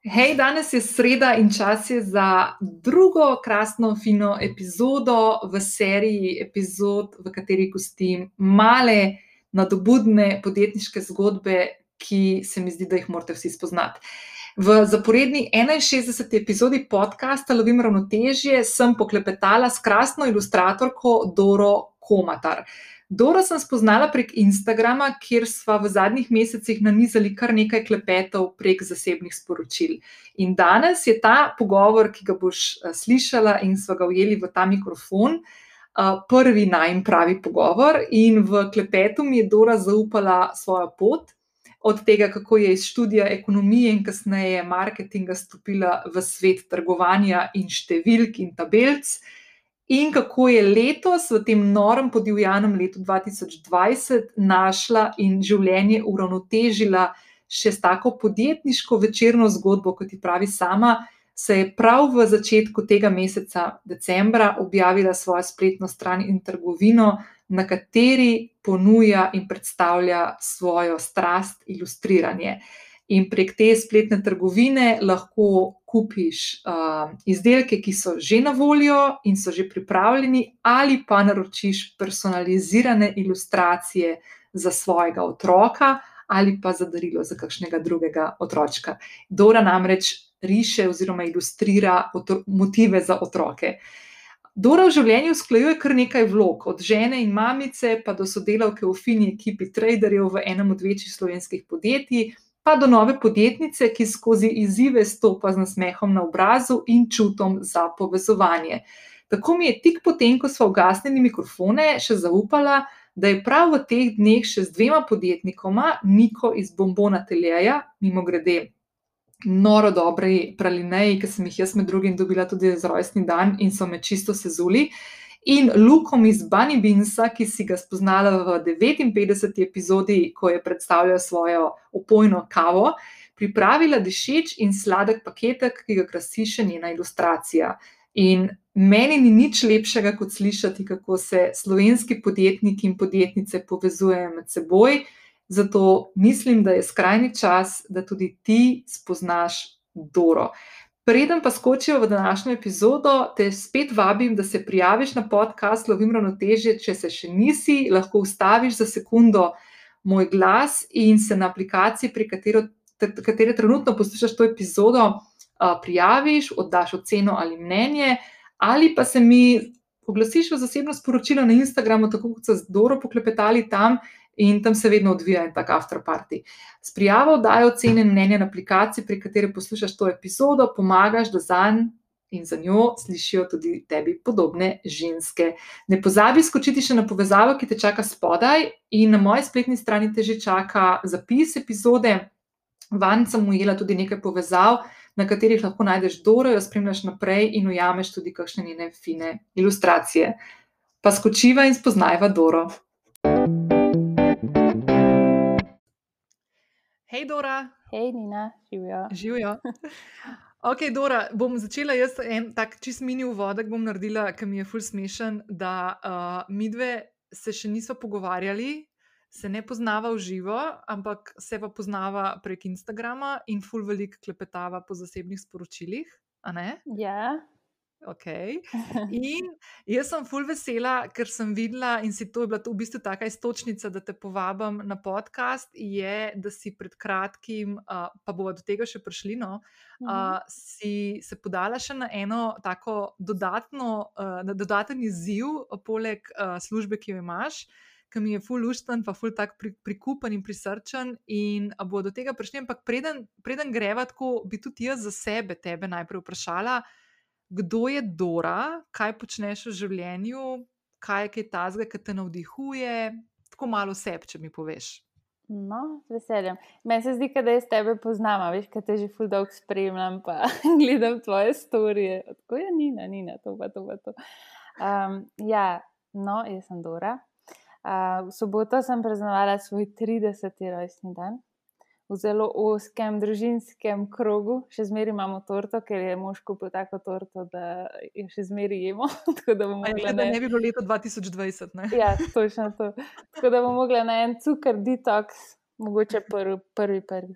Hej, danes je sreda in čas je za drugo krasno, fino epizodo v seriji epizod, v kateri gostim male, nadobudne podjetniške zgodbe, ki se mi zdi, da jih morate vsi spoznati. V zaporedni 61. epizodi podcasta Lovim ravnotežje sem poklepetala s krasno ilustratorko Doro Komatar. Dora sem spoznala prek Instagrama, kjer smo v zadnjih mesecih nanizali kar nekaj klepetov prek zasebnih sporočil. In danes je ta pogovor, ki ga boš eh, slišala in smo ga ujeli v ta mikrofon, eh, prvi najmanj pravi pogovor. In v klepetu mi je Dora zaupala svojo pot. Od tega, kako je iz študija ekonomije in kasneje marketinga stopila v svet trgovanja in številk in tabelc, in kako je letos, v tem norem podivjanem letu 2020, našla in življenje uravnotežila še s tako podjetniško večerno zgodbo, kot ji pravi sama. Se je prav v začetku tega meseca, decembra, objavila svojo spletno stran in trgovino, na kateri ponuja in predstavlja svojo strast, ilustriranje. In prek te spletne trgovine lahko kupiš uh, izdelke, ki so že na voljo in so že pripravljeni, ali pa naročiš personalizirane ilustracije za svojega otroka ali pa za darilo za kakšnega drugega otroka. Dora namreč riše oziroma ilustrira motive za otroke. Dora v življenju usklajuje kar nekaj vlog, od žene in mamice, pa do sodelavke v fini ekipi traderjev v enem od večjih slovenskih podjetij, pa do nove podjetnice, ki skozi izzive stopa z nasmehom na obrazu in čutom za povezovanje. Tako mi je tik potem, ko smo ugasnili mikrofone, še zaupala, da je prav v teh dneh še z dvema podjetnikoma, Niko iz Bombona Teleja, mimo grede. Noro dobri pralineji, ki sem jih jaz med drugim dobila tudi za rojstni dan in so me čisto sezuli. In Lukom iz Bunny Beansa, ki si ga spoznala v 59. epizodi, ko je predstavljal svojo opojno kavo, pripravila dišeč in sladek paketek, ki ga krasi še njena ilustracija. In meni ni nič lepšega, kot slišati, kako se slovenski podjetniki in podjetnice povezujejo med seboj. Zato mislim, da je skrajni čas, da tudi ti spoznaš Doro. Preden pa skočijo v današnjo epizodo, te spet vabim, da se prijaviš na podcast Lovim ravnotežje, če se še nisi, lahko ustaviš za sekundo moj glas in se na aplikaciji, pri katero, kateri trenutno poslušaš to epizodo, prijaviš, oddaš oceno ali mnenje, ali pa se mi oglasiš v zasebno sporočilo na Instagramu, tako kot so z Doro poklepetali tam in tam se vedno odvija en tak afterparty. S prijavo dajo ocene in mnenja na aplikaciji, pri kateri poslušaš to epizodo, pomagaš, da za njo in za njo slišijo tudi tebi podobne ženske. Ne pozabi skočiti še na povezavo, ki te čaka spodaj, in na moji spletni strani te že čaka zapis epizode. Van sem ujela tudi nekaj povezav, na katerih lahko najdeš Doro, jo spremljaš naprej in ujameš tudi kakšne njene fine ilustracije. Pa skočiva in spoznajva Doro. Hej, Dora. Hej, Nina, živijo. Živijo. Ok, Dora, bom začela jaz en tak čist mini uvodek, bom naredila, ki mi je ful smešen, da uh, mi dve se še nismo pogovarjali, se ne poznava v živo, ampak se pa poznava prek Instagrama in ful velik klepetava po zasebnih sporočilih. Ja. Okay. In jaz sem full vesela, ker sem videla, in si to je bila to v bistvu taka istočnica, da te povabim na podcast. Je, da si pred kratkim, uh, pa bomo do tega še prišli, no, uh, si se podala še na eno tako dodatno, uh, na dodaten izziv, poleg uh, službe, ki jo imaš. Ki mi je ful ušten, pa ful tak pri, prikupen in prisrčen, in bo do tega prišli. Ampak preden, preden greva tako, bi tudi jaz za sebe tebe najprej vprašala, uh, kdo je Dora, kaj počneš v življenju, kaj je kaj tazga, ki te navdihuje. Tako malo sebe, če mi poveš. No, z veseljem. Meni se zdi, da jaz tebe poznam, veš, kaj te že fuldog spremljam, pa gledam tvoje storije. Tako je, Nina, Nina, to pa to. Pa to. Um, ja, no, jaz sem Dora. Uh, v soboto sem praznovala svoj 30. rojstni dan v zelo oskem družinskem krogu, še zmeraj imamo torto, ker je mož kupil tako torto, da jo še zmeraj jemo. da je, ne... ne bi bilo leto 2020. Ne? ja, točno to. Tako da bomo mogli na en cukor detox mogoče prvi, prvi. prvi.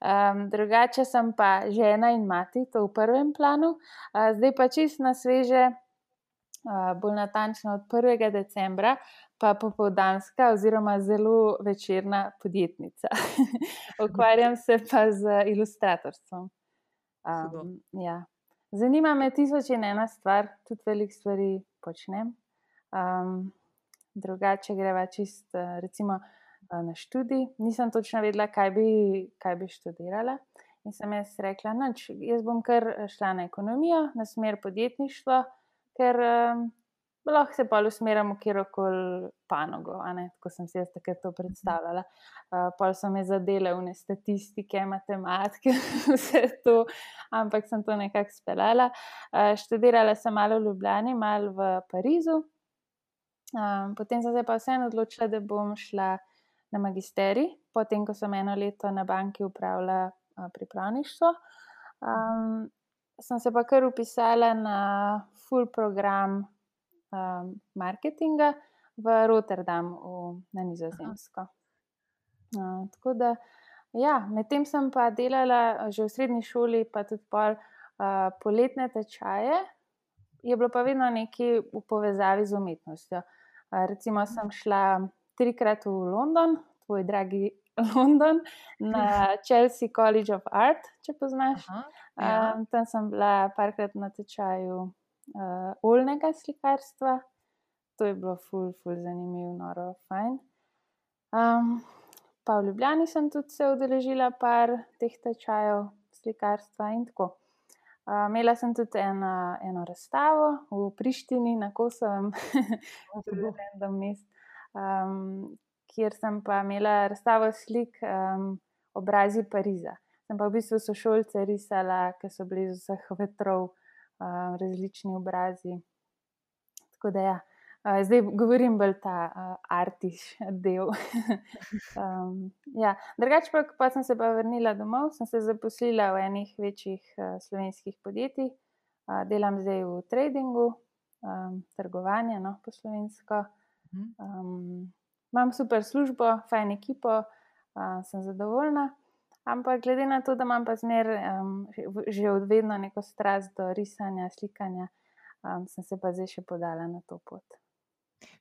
Um, drugače sem pa žena in mati, to v prvem planu, uh, zdaj pa čist na sveže, uh, bolj natančno od 1. decembra, pa popoldanska oziroma zelo večerna podjetnica. Ukvarjam se pa z ilustratorstvom. Um, ja. Zanima me tisoč in ena stvar, tudi veliko stvari počnem. Um, drugače greva čist, recimo, na študij. Nisem točno vedela, kaj bi, kaj bi študirala. In sem jaz rekla, da jaz bom kar šla na ekonomijo, na smer podjetništva, ker um, lahko se pa usmerim v kjerkoli panogo. Tako sem si jaz takrat to predstavljala. Uh, pol so me zadele v ne statistike, matematike, vse to, ampak sem to nekako speljala. Uh, študirala sem malo v Ljubljani, malo v Parizu. Um, potem sem se pa vseeno odločila, da bom šla na magisterij, potem ko sem eno leto na banki upravljala uh, pripravništvo. Um, sem se pa kar upisala na full program um, marketinga v Rotterdam, v, na Nizozemsko. Uh, tako da, ja, medtem sem pa delala že v srednji šoli, pa tudi pol uh, poletne tečaje. Je bilo pa vedno nekaj v povezavi z umetnostjo. Uh, Recimo, sem šla trikrat v London, tvoj dragi London, na Chelsea College of Art, če poznaš. Aha, ja. um, tam sem bila parkrat na tečaju uh, oljnega slikarstva. To je bilo ful, ful, zanimivo, noro, fajn. Um, pa v Ljubljani sem tudi se udeležila par teh tečajev slikarstva in tako. Imela sem tudi eno, eno razstavo v Prištini, na Kosovem, zelo random mest, um, kjer sem pa imela razstavo slik um, obrazi Pariza. Sem pa v bistvu sošolce risala, ki so bili z vseh vetrov, um, različni obrazi. Tako da ja. Zdaj govorim bolj ta uh, artiš del. um, ja. Drugače, pa, pa sem se pa vrnila domov, sem se zaposlila v enih večjih uh, slovenskih podjetjih, uh, delam zdaj v tradingu, um, trgovanje, no, po slovensko. Um, imam super službo, fajn ekipo, uh, sem zadovoljna. Ampak glede na to, da imam pa zmer um, že od vedno neko strast do risanja, slikanja, um, sem se pa zdaj še podala na to pot.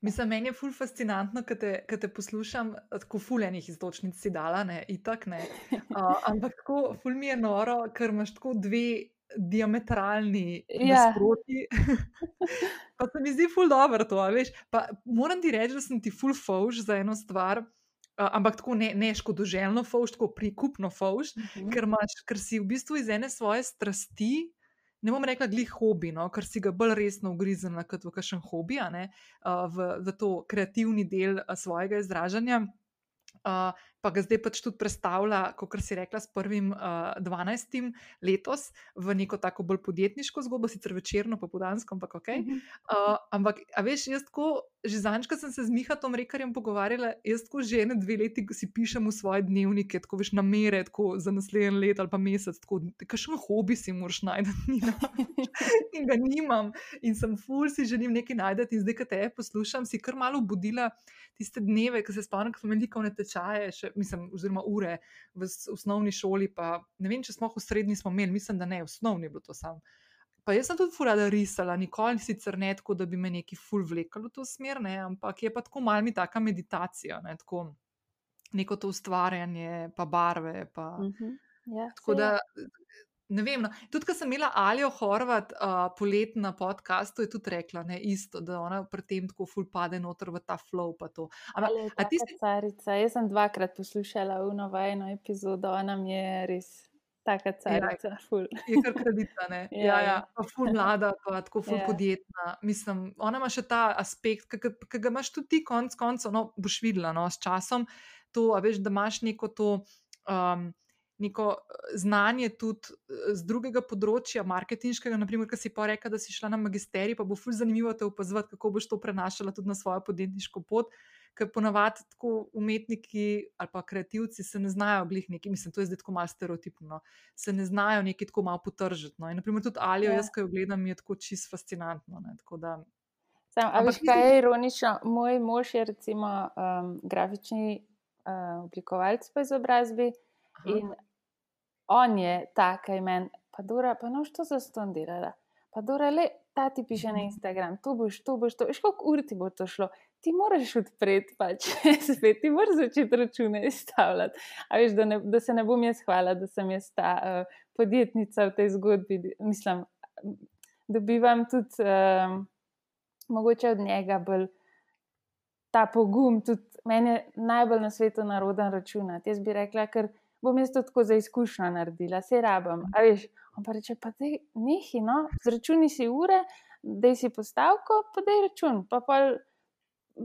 Mislim, meni je ful fascinantno, ko te, te poslušam, tako fuljenih istočnic si dala, ne, itak ne. Uh, ampak tako ful mi je noro, ker imaš tako dve diametralni ja. nasproti. pa se mi zdi ful dobro to, veš. Pa moram ti reči, da sem ti ful fauš za eno stvar. Ampak tako ne, ne škodoželjno fauš, tako prikupno fauš, uh. -huh. ker, imaš, ker si v bistvu iz ene svoje strasti, ne bom rekla, glih hobi, no, ker si ga bolj resno ugriznila kot v kakšen hobi, ne, v, v to kreativni del svojega izražanja. Uh, pa ga zdaj pač tudi predstavlja, kot si rekla, s prvim uh, 12. letos v neko tako bolj podjetniško zgodbo, sicer večerno, pa podansko, ampak ok. Uh, ampak, a veš, jaz tako, že zanj, ko sem se z Mihatom Rekarjem pogovarjala, jaz tako že ene dve leti si pišem v svoje dnevnike, tako veš, namere, tako za naslednji let ali pa mesec, tako, kakšen hobi si moraš najti, in ga nimam. In sem ful, si želim nekaj najti, in zdaj, ko te poslušam, si kar malo budila tiste dneve, ko se spomnim, ko smo imeli tečaje. Še, mislim, oziroma ure v osnovni šoli. Pa, ne vem, če smo v srednji smo imeli, mislim, da ne, v osnovni je bilo to samo. Pa jaz sem tudi furada risala, nikoli sicer ne tako, da bi me neki ful vlekalo v to smer, ne, ampak je pa tako malo mi taka meditacija, ne, tako neko to ustvarjanje, pa barve. Pa, uh mhm. -huh. ja, tako da Ne vem. No. Tudi, ko sem imela Alijo Horvat uh, polet na podkastu, je tudi rekla ne, isto, da ona pri tem tako ful pade noter v ta flow. Ali je ti si carica? Jaz sem dvakrat poslušala v novajno epizodo, ona mi je res. Taka ja, carica, ful. Je kar kredita, ne? ja, ja, ja. Pa ful mlada, pa tako ful ja. podjetna. Mislim, ona ima še ta aspekt, ki ga imaš tudi ti konc koncev, no, boš videla, no, s časom, to, veš, da imaš neko to. Um, neko eh, znanje tudi eh, z drugega področja, marketinškega, naprimer, ki si pa rekel, da si šla na magisterij, pa bo ful zanimivo te opazovati, kako boš to prenašala tudi na svojo podjetniško pot. Ker ponavadi tako umetniki ali pa kreativci se ne znajo glih neki, mislim, to je zdaj tako malo stereotipno, no, se ne znajo neki tako malo potržiti. No. In naprimer tudi Alijo, ja. jaz, ki jo gledam, je tako čist fascinantno. Ne, tako da, Sam, a veš, kaj je ironično? Moj mož je recimo um, grafični uh, oblikovalec po izobrazbi Aha. in on je ta, ki meni, pa Dora, pa noč to za ston delala. Pa Dora, le ta ti piše na Instagram, tu boš, tu boš, to boš, koliko ur ti bo to šlo. Ti moraš odpreti, pač spet ti moraš začeti račune izstavljati. A veš, da, ne, da se ne bom jaz hvala, da sem jaz ta uh, podjetnica v tej zgodbi. Mislim, dobivam tudi uh, mogoče od njega bolj ta pogum, tudi meni je najbolj na svetu naroden računati. Jaz bi rekla, ker bom jaz to tako za izkušnjo naredila, se rabim. A veš, on pa reče, pa te nehi, no, zračuni si ure, da si postavko, pa da je račun. Pa pol,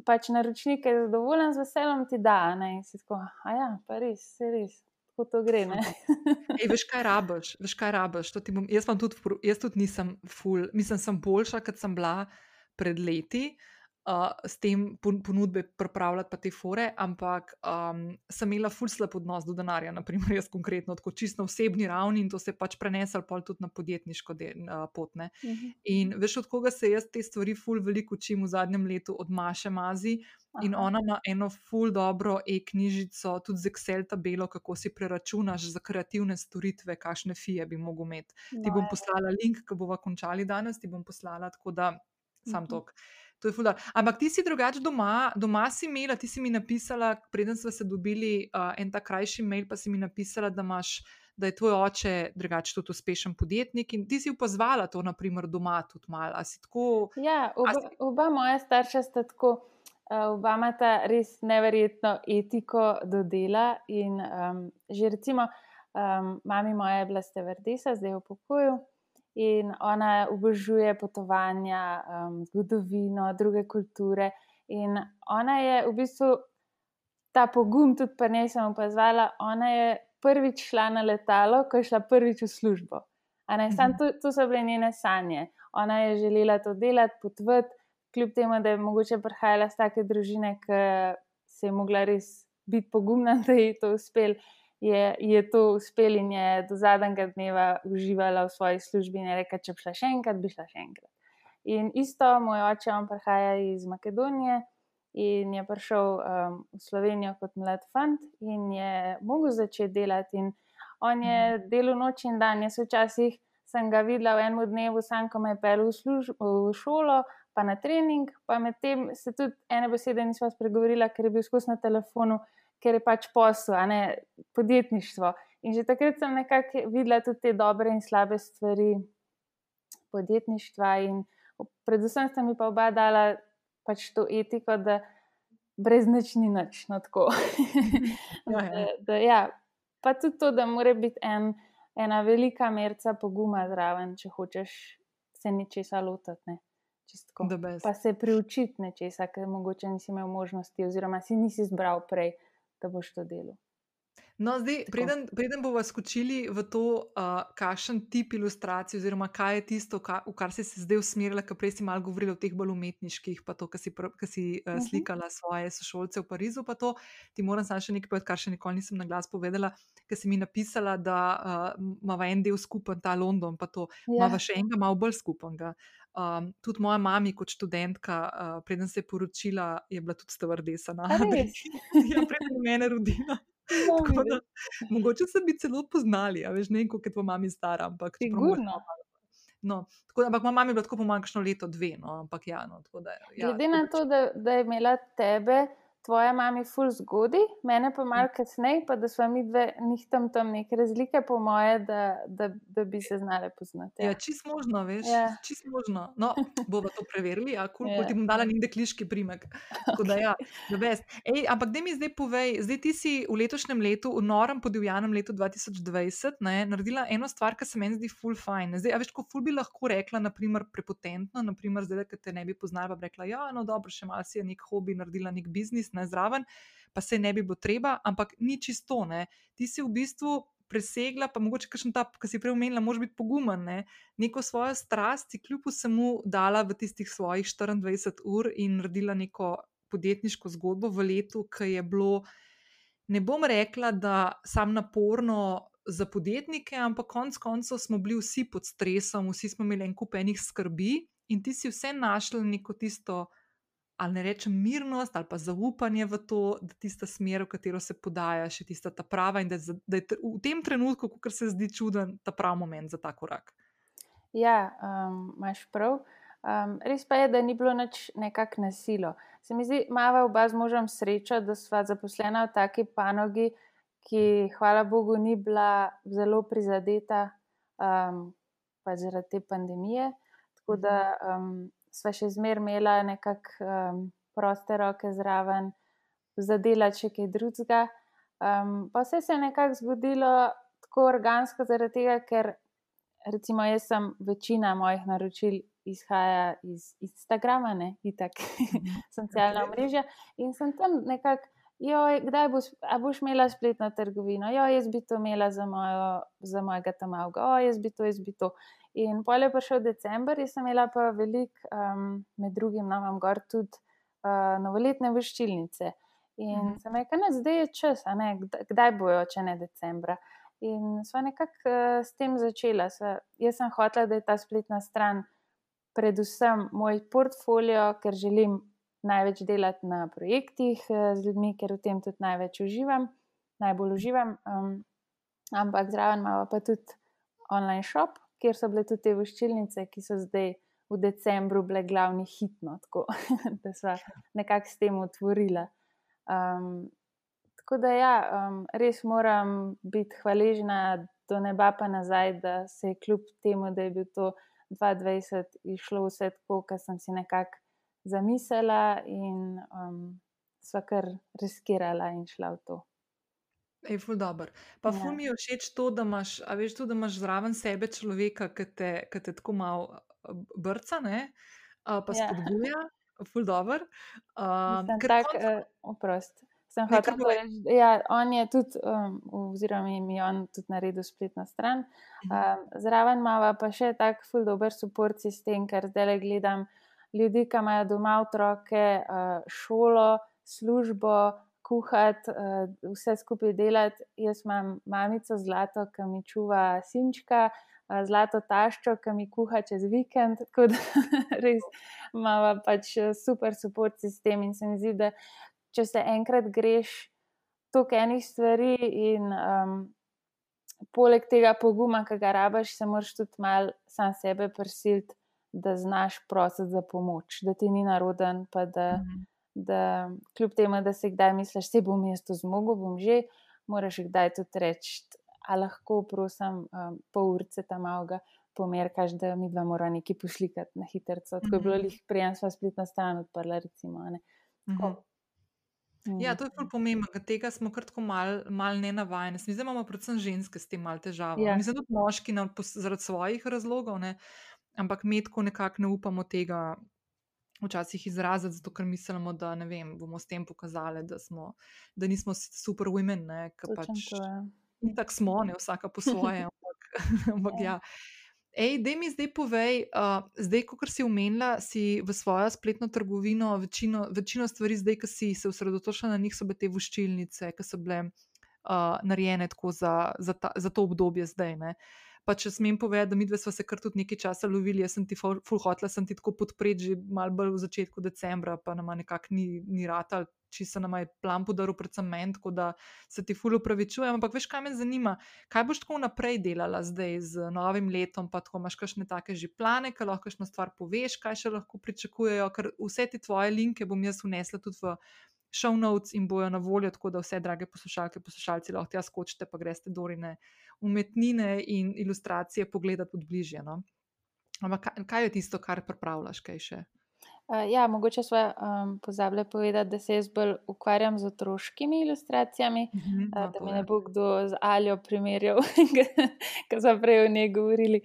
pač naročnik je zadovoljen, z veseljem ti da. Ne? In si tako, a ja, pa res, se res. Kako to gre? Ej, veš, kaj rabiš, veš, kaj rabiš. Bom, jaz, tudi, jaz tudi nisem full, mislim, sem boljša, kot sem bila pred leti. Uh, uh, s tem ponudbe pripravljati pa te fore, ampak um, sem imela ful slab odnos do denarja, naprimer jaz konkretno, tako čisto na osebni ravni in to se je pač prenesel pol tudi na podjetniško del, uh, pot. Uh mhm. -huh. In veš, od koga se jaz te stvari ful veliko učim v zadnjem letu, od Maše Mazi. Aha. In ona ima eno ful dobro e-knjižico, tudi z Excel tabelo, kako si preračunaš za kreativne storitve, kakšne fije bi mogel imeti. Ti bom poslala link, ki bomo končali danes, ti bom poslala tako da sam uh -huh. tok. To je fuldo. Ampak ti si drugače doma, doma si imela, ti si mi napisala, preden smo se dobili uh, en ta krajši mail, pa si mi napisala, da, imaš, da je tvoj oče drugače tudi uspešen podjetnik in ti si upozvala to, naprimer, doma tudi malo. Tako, ja, oba, si... oba moja starša sta tako. Oba imata res neverjetno etiko do dela. In, um, že recimo, um, mami moja je bila stevardesa, zdaj je v pokoju in ona obožuje potovanja, um, zgodovino, druge kulture. In ona je v bistvu ta pogum tudi pa ne sem opazovala. Ona je prvič šla na letalo, ko je šla prvič v službo. Ne, mhm. to, to so bile njene sanje. Ona je želela to delati, potvati, kljub temu, da je mogoče prihajala iz take družine, ki se je mogla res biti pogumna, da je to uspelo je, je to uspel in je do zadnjega dneva uživala v svoji službi in je rekla, če bi šla še enkrat, bi šla še enkrat. In isto, moj oče, on prihaja iz Makedonije in je prišel um, v Slovenijo kot mlad fant in je mogel začeti delati. In on je mhm. delal noč in dan. Jaz včasih sem ga videla v enem dnevu, sam ko me je pel v, v šolo. Pa na trening, pa medtem se tudi ene besede nismo spregovorili, ker je bil skozi na telefonu, ker je pač posel, ne podjetništvo. In že takrat sem nekako videla tudi te dobre in slabe stvari podjetništva. In predvsem sta mi pa oba dala pač to etiko, da brez nič ni nič. No, ja, ja. da, ja. Pa tudi to, da mora biti en, ena velika merca poguma zraven, če hočeš se nečesa lotiti. Pa se priučiti nečesa, ker mogoče nisi imel možnosti, oziroma si nisi izbral prej da boš to delal. No, zdaj, preden, preden bomo skočili v to, uh, kakšen tip ilustracij, oziroma kaj je tisto, ka, v kar si se zdaj usmerila, ker prej si malo govorila o teh bolj umetniških, pa to, kar si, ka si uh, slikala svoje sošolce v Parizu. To, ti moram samo še nekaj povedati, kar še nikoli nisem na glas povedala, ker si mi napisala, da uh, ima en del skupen ta London, pa to ima ja. še enega, malo bolj skupenega. Um, tudi moja mama, kot študentka, uh, preden se je poročila, je bila tudi stevardesa na Adriji. Ja, preden mene rodila. Da, mogoče se bi celo poznali, a veš, ne kako je tvoja mama stara, ampak sigurno. No, tako da, ampak moja mama je bila tako pomanjkano leto, dve. No, ampak ja, no, tako da. Ja, Glede na to, da, da je imela tebe tvoja mama ful zgodi, mene pa malo kasneje, pa da smo mi dve njih tam tam neke razlike, po moje, da, da, da bi se znali poznati. Ja, ja čist možno, veš, ja. čist možno. No, bomo to preverili, a kul, ja. ti bom dala nekde kliški primek. Da, ja, Ej, ampak da mi zdaj povej, zdaj ti si v letošnjem letu, v norem podivjanem letu 2020, ne, naredila eno stvar, ki se meni zdi ful fajn. Zdaj, a veš, ko ful bi lahko rekla, naprimer, prepotentno, naprimer, zdaj, da te ne bi poznala, pa bi rekla, ja, no dobro, še malo si je nek hobi, naredila nek biznis ne zraven, pa se ne bi bilo treba, ampak ni čisto. Ne. Ti si v bistvu presegla, pa mogoče kakšen ta, ki si prej omenila, moraš biti pogumen. Ne. Neko svojo strast si kljub vsemu dala v tistih svojih 24 ur in naredila neko podjetniško zgodbo v letu, ki je bilo, ne bom rekla, da sam naporno. Za podjetnike, ampak konec koncev smo bili vsi pod stresom, vsi smo imeli en kup enih skrbi, in ti si vse našel neko tisto ali ne rečem mirnost, ali pa zaupanje v to, da tista smer, v katero se podaja, še tista ta prava in da, da je v tem trenutku, ko se zdi čuden, ta pravi moment za ta korak. Ja, um, imaš prav. Um, res pa je, da ni bilo nič nekako nasilo. Se mi zdi, malo oba z možem sreča, da sva zaposlena v taki panogi, ki, hvala Bogu, ni bila zelo prizadeta um, zaradi te pandemije. Tako da um, sva še zmeraj imela nekako um, proste roke zraven, zadela če kaj drugega. Um, pa vse se je nekako zgodilo tako organsko, zaradi tega, ker recimo jaz sem večina mojih naročil. Izhaja iz Instagrama, ne itak, mhm. socialna mreža. In sem tam nekako, kdaj boš, boš imela spletno trgovino, jo, jaz bi to imela za, mojo, za mojega tam avga, jaz bi to, jaz bi to. In pol je prišel decembr, in sem imela pa veliko, um, med drugim, no, imam gor tudi uh, novoletne vrščilnice. In mm. sem rekla, da zdaj je čas, ne, kdaj bojo, če ne decembra. In sva nekako uh, s tem začela. Sva, jaz sem hotela, da je ta spletna stran predvsem moj portfolio, ker želim največ delati na projektih uh, z ljudmi, ker v tem tudi največ uživam, najbolj uživam. Um, ampak zraven imamo pa tudi online shop, kjer so bile tudi te voščilnice, ki so zdaj v decembru bile glavni hitno, tako da so nekako s tem otvorila. Um, tako da ja, um, res moram biti hvaležna do neba pa nazaj, da se je kljub temu, da je bil to 2020, išlo vse tako, kar sem si nekako zamislila in um, sva kar riskirala in šla v to. Je ful dobr. Pa ja. ful mi je všeč to, da imaš, a veš, to, da imaš zraven sebe človeka, ki te, ki te tako malo brca, ne, pa ja. spodbuja, ful dobr. Um, tak, konc... uh, oprost. Sem hotel reči, ja, on je tudi, um, oziroma mi je on tudi naredil spletno stran. Um, zraven imamo pa še tak ful dober support sistem, ker zdaj le gledam ljudi, ki imajo doma otroke, uh, šolo, službo, kuhati, uh, vse skupaj delati. Jaz imam mamico zlato, ki mi čuva sinčka, uh, zlato taščo, ki mi kuha čez vikend. Tako da res imamo pač eh, super support sistem in se mi zdi, da če se enkrat greš toliko enih stvari in um, poleg tega poguma, ki ga rabaš, se moraš tudi mal sam sebe prisiliti. Da znaš prositi za pomoč, da ti ni naroden, pa da -hmm da kljub temu, da si kdaj misliš, da bom jaz to zmogel, bom že, moraš kdaj tudi reči, a lahko, prosim, um, pol urce tam malga. Pomerkaš, da mi dva mora nekaj pošlikati na hitro. Tako je bilo jih mhm. prijem, sva spletna stran odprla. Recimo, mhm. Ja, to je zelo pomembno, tega smo kar tako malo mal ne navajeni. Zdaj imamo predvsem ženske s tem malo težavo. Ja. Mislim, da tudi moški na, zaradi svojih razlogov, ne? ampak mi tako nekako ne upamo tega včasih izraziti, zato ker mislimo, da ne vem, bomo s tem pokazali, da, smo, da nismo super women, ki pač tako smo, ne vsaka po svoje. ampak, ampak ja. Ej, da mi zdaj povej, uh, zdaj, ko si umenila, si v svojo spletno trgovino, večino, večino stvari, zdaj, ki si se osredotočila na njih, so bile te voščilnice, ki so bile uh, narejene tako za, za, ta, za to obdobje zdaj. Uh, Pa če smem povedati, da mi dve smo se kar tudi nekaj časa lovili, jaz sem ti full hotla, sem ti tako podpreti že malo bolj v začetku decembra, pa nam nekako ni, ni ratal, če se nam je plan podaril, predvsem meni, tako da se ti full upravičujem. Ampak veš, kaj me zanima, kaj boš tako naprej delala zdaj z novim letom, pa tako imaš kakšne take že plane, kaj lahko kakšno stvar poveš, kaj še lahko pričakujejo, ker vse te tvoje linke bom jaz unesla tudi v show notes in bojo na voljo, tako da vse, drage poslušalke, poslušalci, lahko tja skočite, pa greste dorine umetnine in ilustracije pogledati od bližje. No? Ampak kaj je tisto, kar pripravljaš, kaj še? Uh, ja, mogoče smo um, pozabili povedati, da se jaz bolj ukvarjam z otroškimi ilustracijami, uh -huh, uh, da mi ne bo kdo z Aljo primerjal, ki so prej o njej govorili.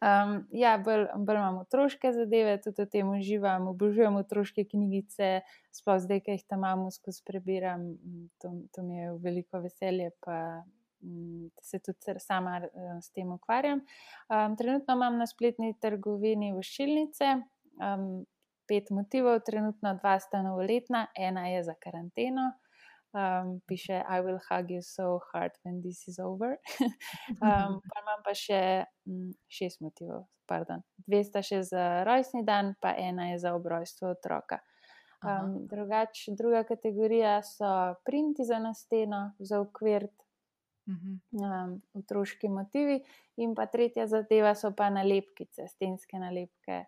Um, ja, bolj, bolj imam otroške zadeve, tudi v tem uživam, obožujem otroške knjigice, sploh zdaj, ki jih tam imamo, skozi prebiram, to, to mi je veliko veselje. Pa, se tudi sama s tem ukvarjam. Um, trenutno imam na spletni trgovini voščilnice, um, pet motivov, trenutno dva sta novoletna, ena je za karanteno. Um, piše, I will hug you so hard when this is over. um, pa imam pa še m, šest motivov, pardon. dve sta še za rojstni dan, pa ena je za obrojstvo otroka. Um, drugač, druga kategorija so printi za na steno, za ukvirt, um, otroški motivi, in pa tretja zadeva so pa nalepkice, stenske nalepke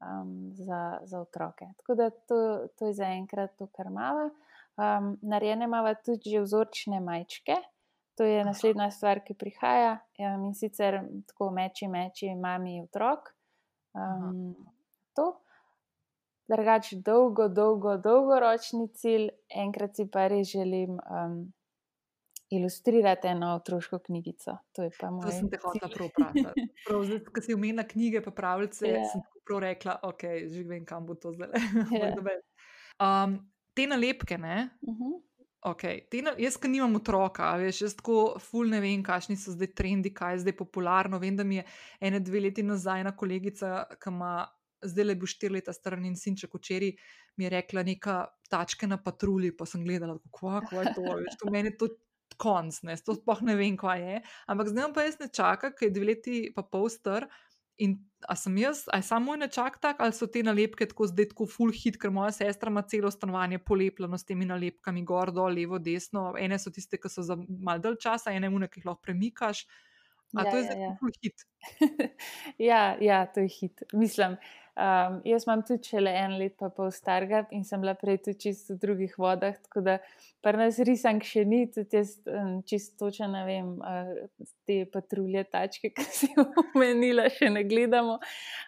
um, za, za otroke. Tako da to, to je zaenkrat to, kar imamo. Um, narejene imamo tudi že vzorčne majčke. To je naslednja stvar, ki prihaja um, in sicer tako meči, meči, mami, otrok. Um, to. Drugač, dolgo, dolgo, dolgoročni cilj, enkrat si pa res želim um, ilustrirati eno otroško knjigico. To je pa moj. To sem te hotel prav vprašati. Zdaj, ko si omenila knjige, pa pravice, yeah. Ja. sem prav rekla, ok, že vem, kam bo to zdaj. Yeah. Ja. um, te nalepke, ne? Uh mhm. -huh. Okay. Na, jaz, ki nimam otroka, veš, jaz tako ful ne vem, kakšni so zdaj trendi, kaj je zdaj popularno. Vem, da mi je ene dve leti nazaj ena kolegica, ki ima zdaj le bo štiri leta star in sinček včeraj mi je rekla neka tačka na patrulji, pa sem gledala, kako je to, veš, to meni to konc, ne, to sploh ne vem, kaj je. Ampak zdaj pa jaz ne čakam, ker je dve leti pa pol star. In a sem jaz, a je samo moj nečak tak, ali so te nalepke tako zdaj tako full hit, ker moja sestra ima celo stanovanje polepljeno s temi nalepkami, gor, dol, levo, desno. Ene so tiste, ki so za mal dalj časa, ene mu nekaj lahko premikaš. A ja, to je ja, zdaj ja. full hit. ja, ja, to je hit. Mislim. Um, jaz imam tudi še le en let, pa pol starega in sem bila prej tudi čisto v drugih vodah, tako da pri nas risank še ni, tudi jaz um, čisto točno ne vem, uh, te patrulje tačke, ki si jih omenila, še ne gledamo.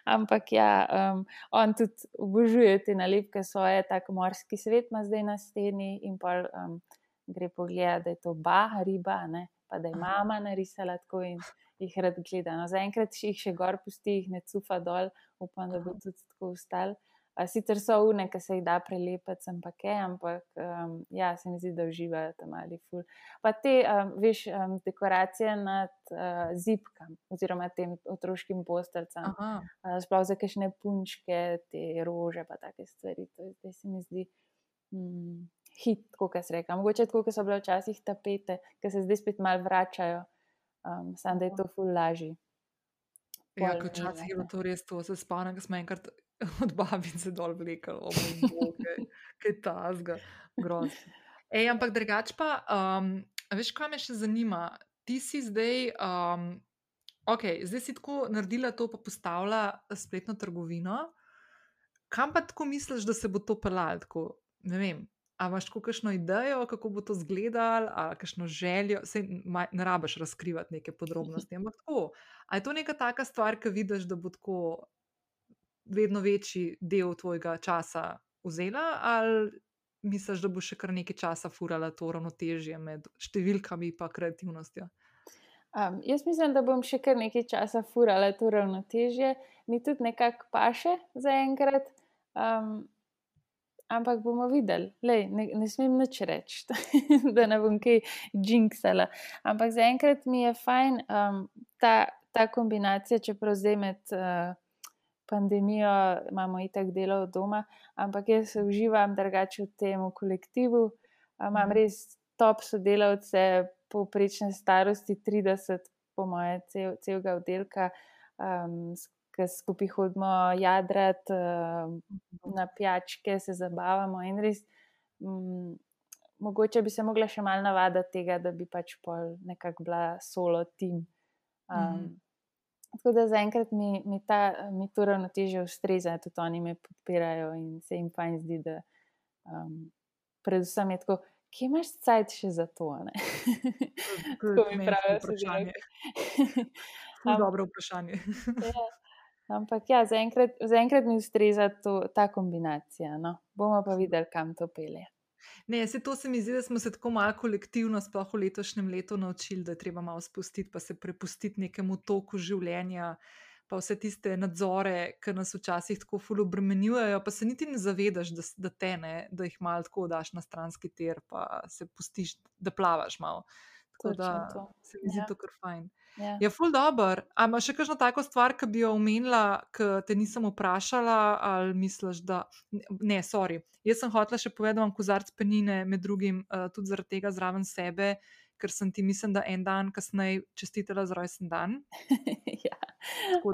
Ampak ja, um, on tudi obožuje te nalepke svoje, tako morski svet ima zdaj na steni in pa um, gre pogledati, da je to bah, riba, ne? Pa da je mama narisala tako in jih rad gleda. No, zaenkrat jih še gor pusti, jih ne cufa dol, upam, da bo tudi tako ustal. Sicer so une, ki se jih da prelepiti, ampak je, ampak um, ja, se mi zdi, da uživajo tam ali ful. Pa te, um, veš, um, dekoracije nad uh, zipkam, oziroma tem otroškim postelcem, uh, sploh za kakšne punčke, te rože, pa take stvari. To je, se mi zdi mm, hit, kot se reka. Mogoče tako, kot so bile včasih tapete, ki se zdaj spet mal vračajo um, samo da je to ful lažje. Ja, kot včasih je bilo to res, to se spomnim, ko smo enkrat od babice dol vlekli, oh, kaj je ta zga, grozno. Ej, ampak drugač pa, um, veš, kaj me še zanima? Ti si zdaj, um, ok, zdaj si tako naredila to, pa postavila spletno trgovino. Kam pa tako misliš, da se bo to pelalo? Ne vem, A imaš kakšno idejo, kako bo to izgledalo, ali kakšno željo, se ne rabiš razkrivati neke podrobnosti. Ampak tako, ali je to neka taka stvar, ki vidiš, da bo tako vedno večji del tvojega časa vzela, ali misliš, da bo še kar nekaj časa furala to ravnotežje med številkami in kreativnostjo? Um, jaz mislim, da bom še kar nekaj časa furala to ravnotežje, mi tudi nekako paše za enkrat. Um, ampak bomo videli, Lej, ne, ne smem nič reči, da ne bom kaj jinxala. Ampak zaenkrat mi je fajn um, ta, ta kombinacija, čeprav zdaj med uh, pandemijo imamo itak delo od doma, ampak jaz uživam drugače v tem v kolektivu. Imam mhm. res top sodelavce, povprečne starosti 30, po moje, cel, celega oddelka. Um, ki skupaj hodimo jadrat, uh, na pijačke, se zabavamo in res. Um, mogoče bi se mogla še malo navaditi tega, da bi pač pol nekako bila solo tim. Um, mm -hmm. Tako da zaenkrat mi, mi, mi to ravnoteže ustreza, tudi oni me podpirajo in se jim fajn zdi, da um, predvsem je tako. Kje imaš cajt še za to? Tako mi pravijo, da je to dobro vprašanje. ja. Ampak ja, zaenkrat za mi ustreza to, ta kombinacija. No. Bomo pa videli, kam to pele. Ne, se to se mi zdi, da smo se tako malo kolektivno, sploh v letošnjem letu, naučili, da je treba malo spustiti, pa se prepustiti nekemu toku življenja, pa vse tiste nadzore, ki nas včasih tako fully obremenjujejo, pa se niti ne zavedaš, da, da te ne, da jih malo tako daš na stranski ter, pa se pustiš, da plavaš malo. Tako da se mi zdi ja. to kar fajn. Ja, ja ful dobr. Ampak še kakšno tako stvar, ki bi jo omenila, ki te nisem vprašala, ali misliš, da. Ne, sorry. Jaz sem hotela še povedati, da imam kozarc penine, med drugim uh, tudi zaradi tega zraven sebe, ker sem ti, mislim, da en dan kasneje čestitela z rojsten dan. ja.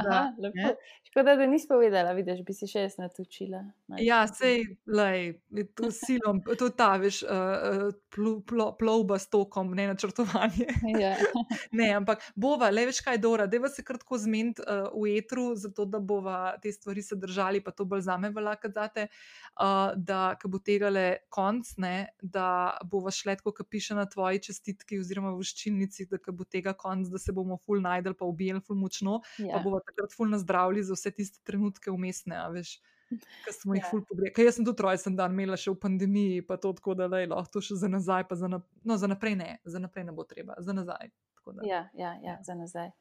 Da, Aha, Škoda, da nisi povedala, vidiš, bi si še jaz natučila. Ja, sej, lej, to silom, to ta, veš, uh, pl, pl, plovba s tokom, ne načrtovanje. Ja. ne, ampak bova, le veš kaj, Dora, deva se kratko zmeniti uh, v etru, zato da bova te stvari se držali, pa to bolj zame velja kazate, uh, da ko bo tega le konc, ne, da bova šle, kot piše na tvoji čestitki oziroma v ščilnici, da bo tega konc, da se bomo ful najdel, pa ubijel ful močno, ja. pa bova takrat ful nazdravili za vse tiste trenutke umestne, veš. Ker smo jih ja. ful pogledali. Jaz sem tudi rojsten dan imela še v pandemiji, pa to tako, da lej, lahko to še za nazaj, pa za, na, no, za naprej ne, za naprej ne bo treba, za nazaj. Ja, ja, ja, za nazaj.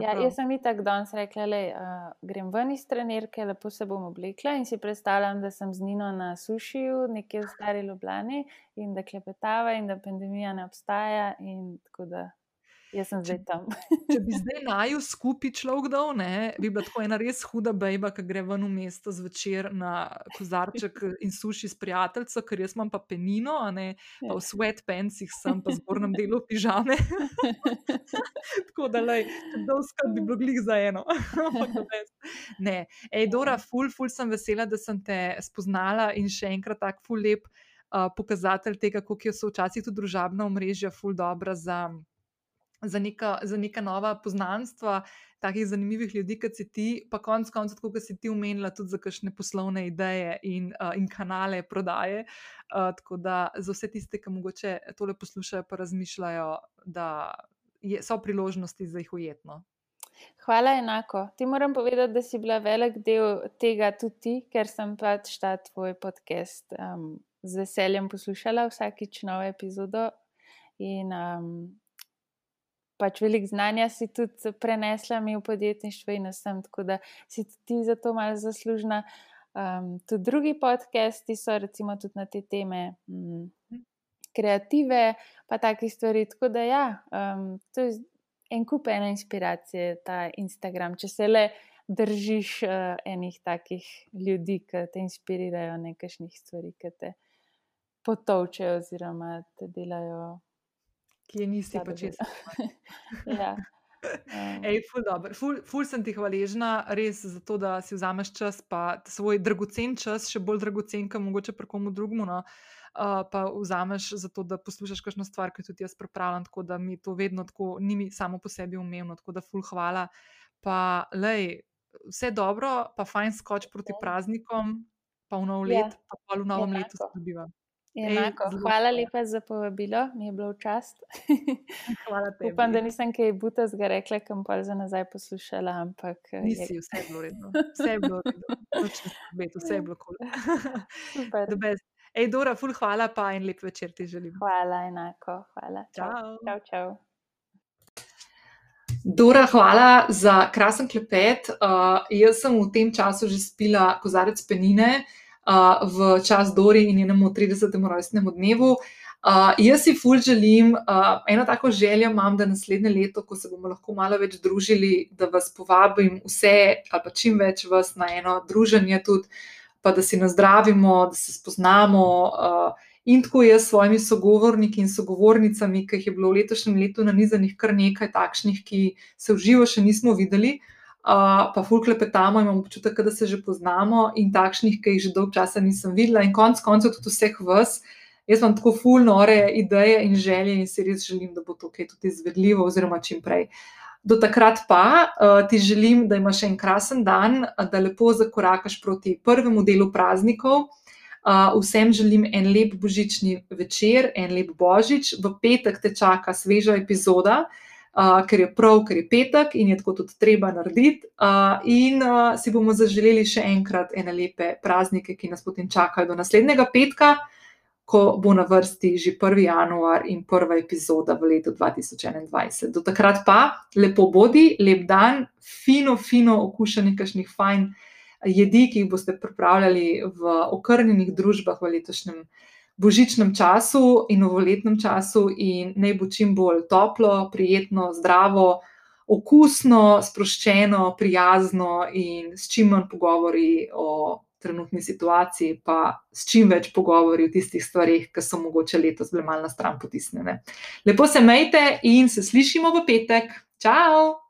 Ja, jaz sem itak danes rekla, da uh, grem ven iz trenerke, lepo se bom oblekla in si predstavljam, da sem z Nino na sušiju, nekje v stari Ljubljani in da klepetava in da pandemija ne obstaja. Tako da Jaz sem zdaj tam. če bi zdaj naju skupaj človek dal, ne, bi bila tako ena res huda bejba, ki gre ven v mesto zvečer na kozarček in suši s prijateljico, ker jaz imam pa penino, ne, pa v ja. sweatpantsih sem, pa zgornjem delu pižame. tako da, lej, dolska bi bilo glih za eno. ne, ej, Dora, ful, ful sem vesela, da sem te spoznala in še enkrat tak ful lep uh, pokazatelj tega, kako so včasih tudi družabna omrežja ful dobra za za neka, za neka nova poznanstva, takih zanimivih ljudi, kot si ti, pa konec koncev, kot si ti umenila, tudi za kakšne poslovne ideje in, uh, in kanale prodaje. Uh, tako da za vse tiste, ki mogoče tole poslušajo, pa razmišljajo, da je, so priložnosti za jih ujetno. Hvala, enako. Ti moram povedati, da si bila velik del tega tudi ti, ker sem pač ta tvoj podcast um, z veseljem poslušala vsakič novo epizodo. In um, pač veliko znanja si tudi prenesla mi v podjetništvo in vsem, tako da si ti za to malo zaslužna. Um, tudi drugi podcasti so recimo tudi na te teme um, kreative, pa take stvari. Tako da ja, um, to je en kup ene inspiracije, ta Instagram. Če se le držiš uh, enih takih ljudi, ki te inspirirajo nekajšnih stvari, ki te potovčejo oziroma te delajo ki je nisi pa čez. ja. Ej, ful, ful, ful sem ti hvaležna, res za to, da si vzameš čas, pa svoj dragocen čas, še bolj dragocen, kot mogoče pri komu drugemu. No. Uh, pa vzameš za to, da poslušaš kakšno stvar, ki tudi jaz pripravljam, tako da mi to vedno tako, ni mi samo po sebi umevno, tako da ful hvala. Pa, lej, vse dobro, pa fajn skoč proti ja. praznikom, pa v nov let, ja. pa v novem Enako. letu se dobiva. Enako. Hvala lepa za povabilo, mi je bilo v čast. Hvala tebi. Upam, da nisem kaj buta zga rekla, kam pa za nazaj poslušala, ampak. Eh, Nisi, je... vse je bilo redno. Vse je bilo redno. Beti, vse je bilo kul. Super. Ej, Dora, ful hvala pa in lep večer ti želim. Hvala, enako. Hvala. Čau. Čau, čau. Dora, hvala za krasen klepet. Uh, jaz sem v tem času že spila kozarec penine v čas Dori in njenemu 30. rojstnemu dnevu. Uh, jaz si ful želim, uh, eno tako željo imam, da naslednje leto, ko se bomo lahko malo več družili, da vas povabim vse, ali pa čim več vas na eno druženje, tudi, pa da si nazdravimo, da se spoznamo. Uh, in tako jaz s svojimi sogovorniki in sogovornicami, ki jih je bilo v letošnjem letu na nizanih kar nekaj takšnih, ki se v živo še nismo videli. Uh, pa fulkle petamo, imamo občutek, da se že poznamo in takšnih, ki jih že dolgo časa nisem videla, in konec koncev tudi vseh vas. Jaz imam tako fulnore ideje in želje, in si res želim, da bo to kaj tudi izvedljivo, oziroma čim prej. Do takrat pa uh, ti želim, da imaš en krasen dan, da lepo zakorakaš proti prvemu delu praznikov. Uh, vsem želim en lep božični večer, en lep božič. V petek te čaka sveža epizoda, uh, uh, ker je prav, ker je petek in je tako tudi treba narediti. Uh, in uh, si bomo zaželeli še enkrat ene lepe praznike, ki nas potem čakajo do naslednjega petka, ko bo na vrsti že 1. januar in prva epizoda v letu 2021. Do takrat pa lepo bodi, lep dan, fino, fino okušanje kašnih fajn jedi, ki jih boste pripravljali v okrnjenih družbah v letošnjem letu božičnem času in novoletnem času, in naj bo čim bolj toplo, prijetno, zdravo, okusno, sproščeno, prijazno in s čim manj pogovori o trenutni situaciji, pa s čim več pogovori o tistih stvarih, ki so mogoče letos bile malce na stran potisnjene. Lepo se majte in se slišimo v petek. Ciao!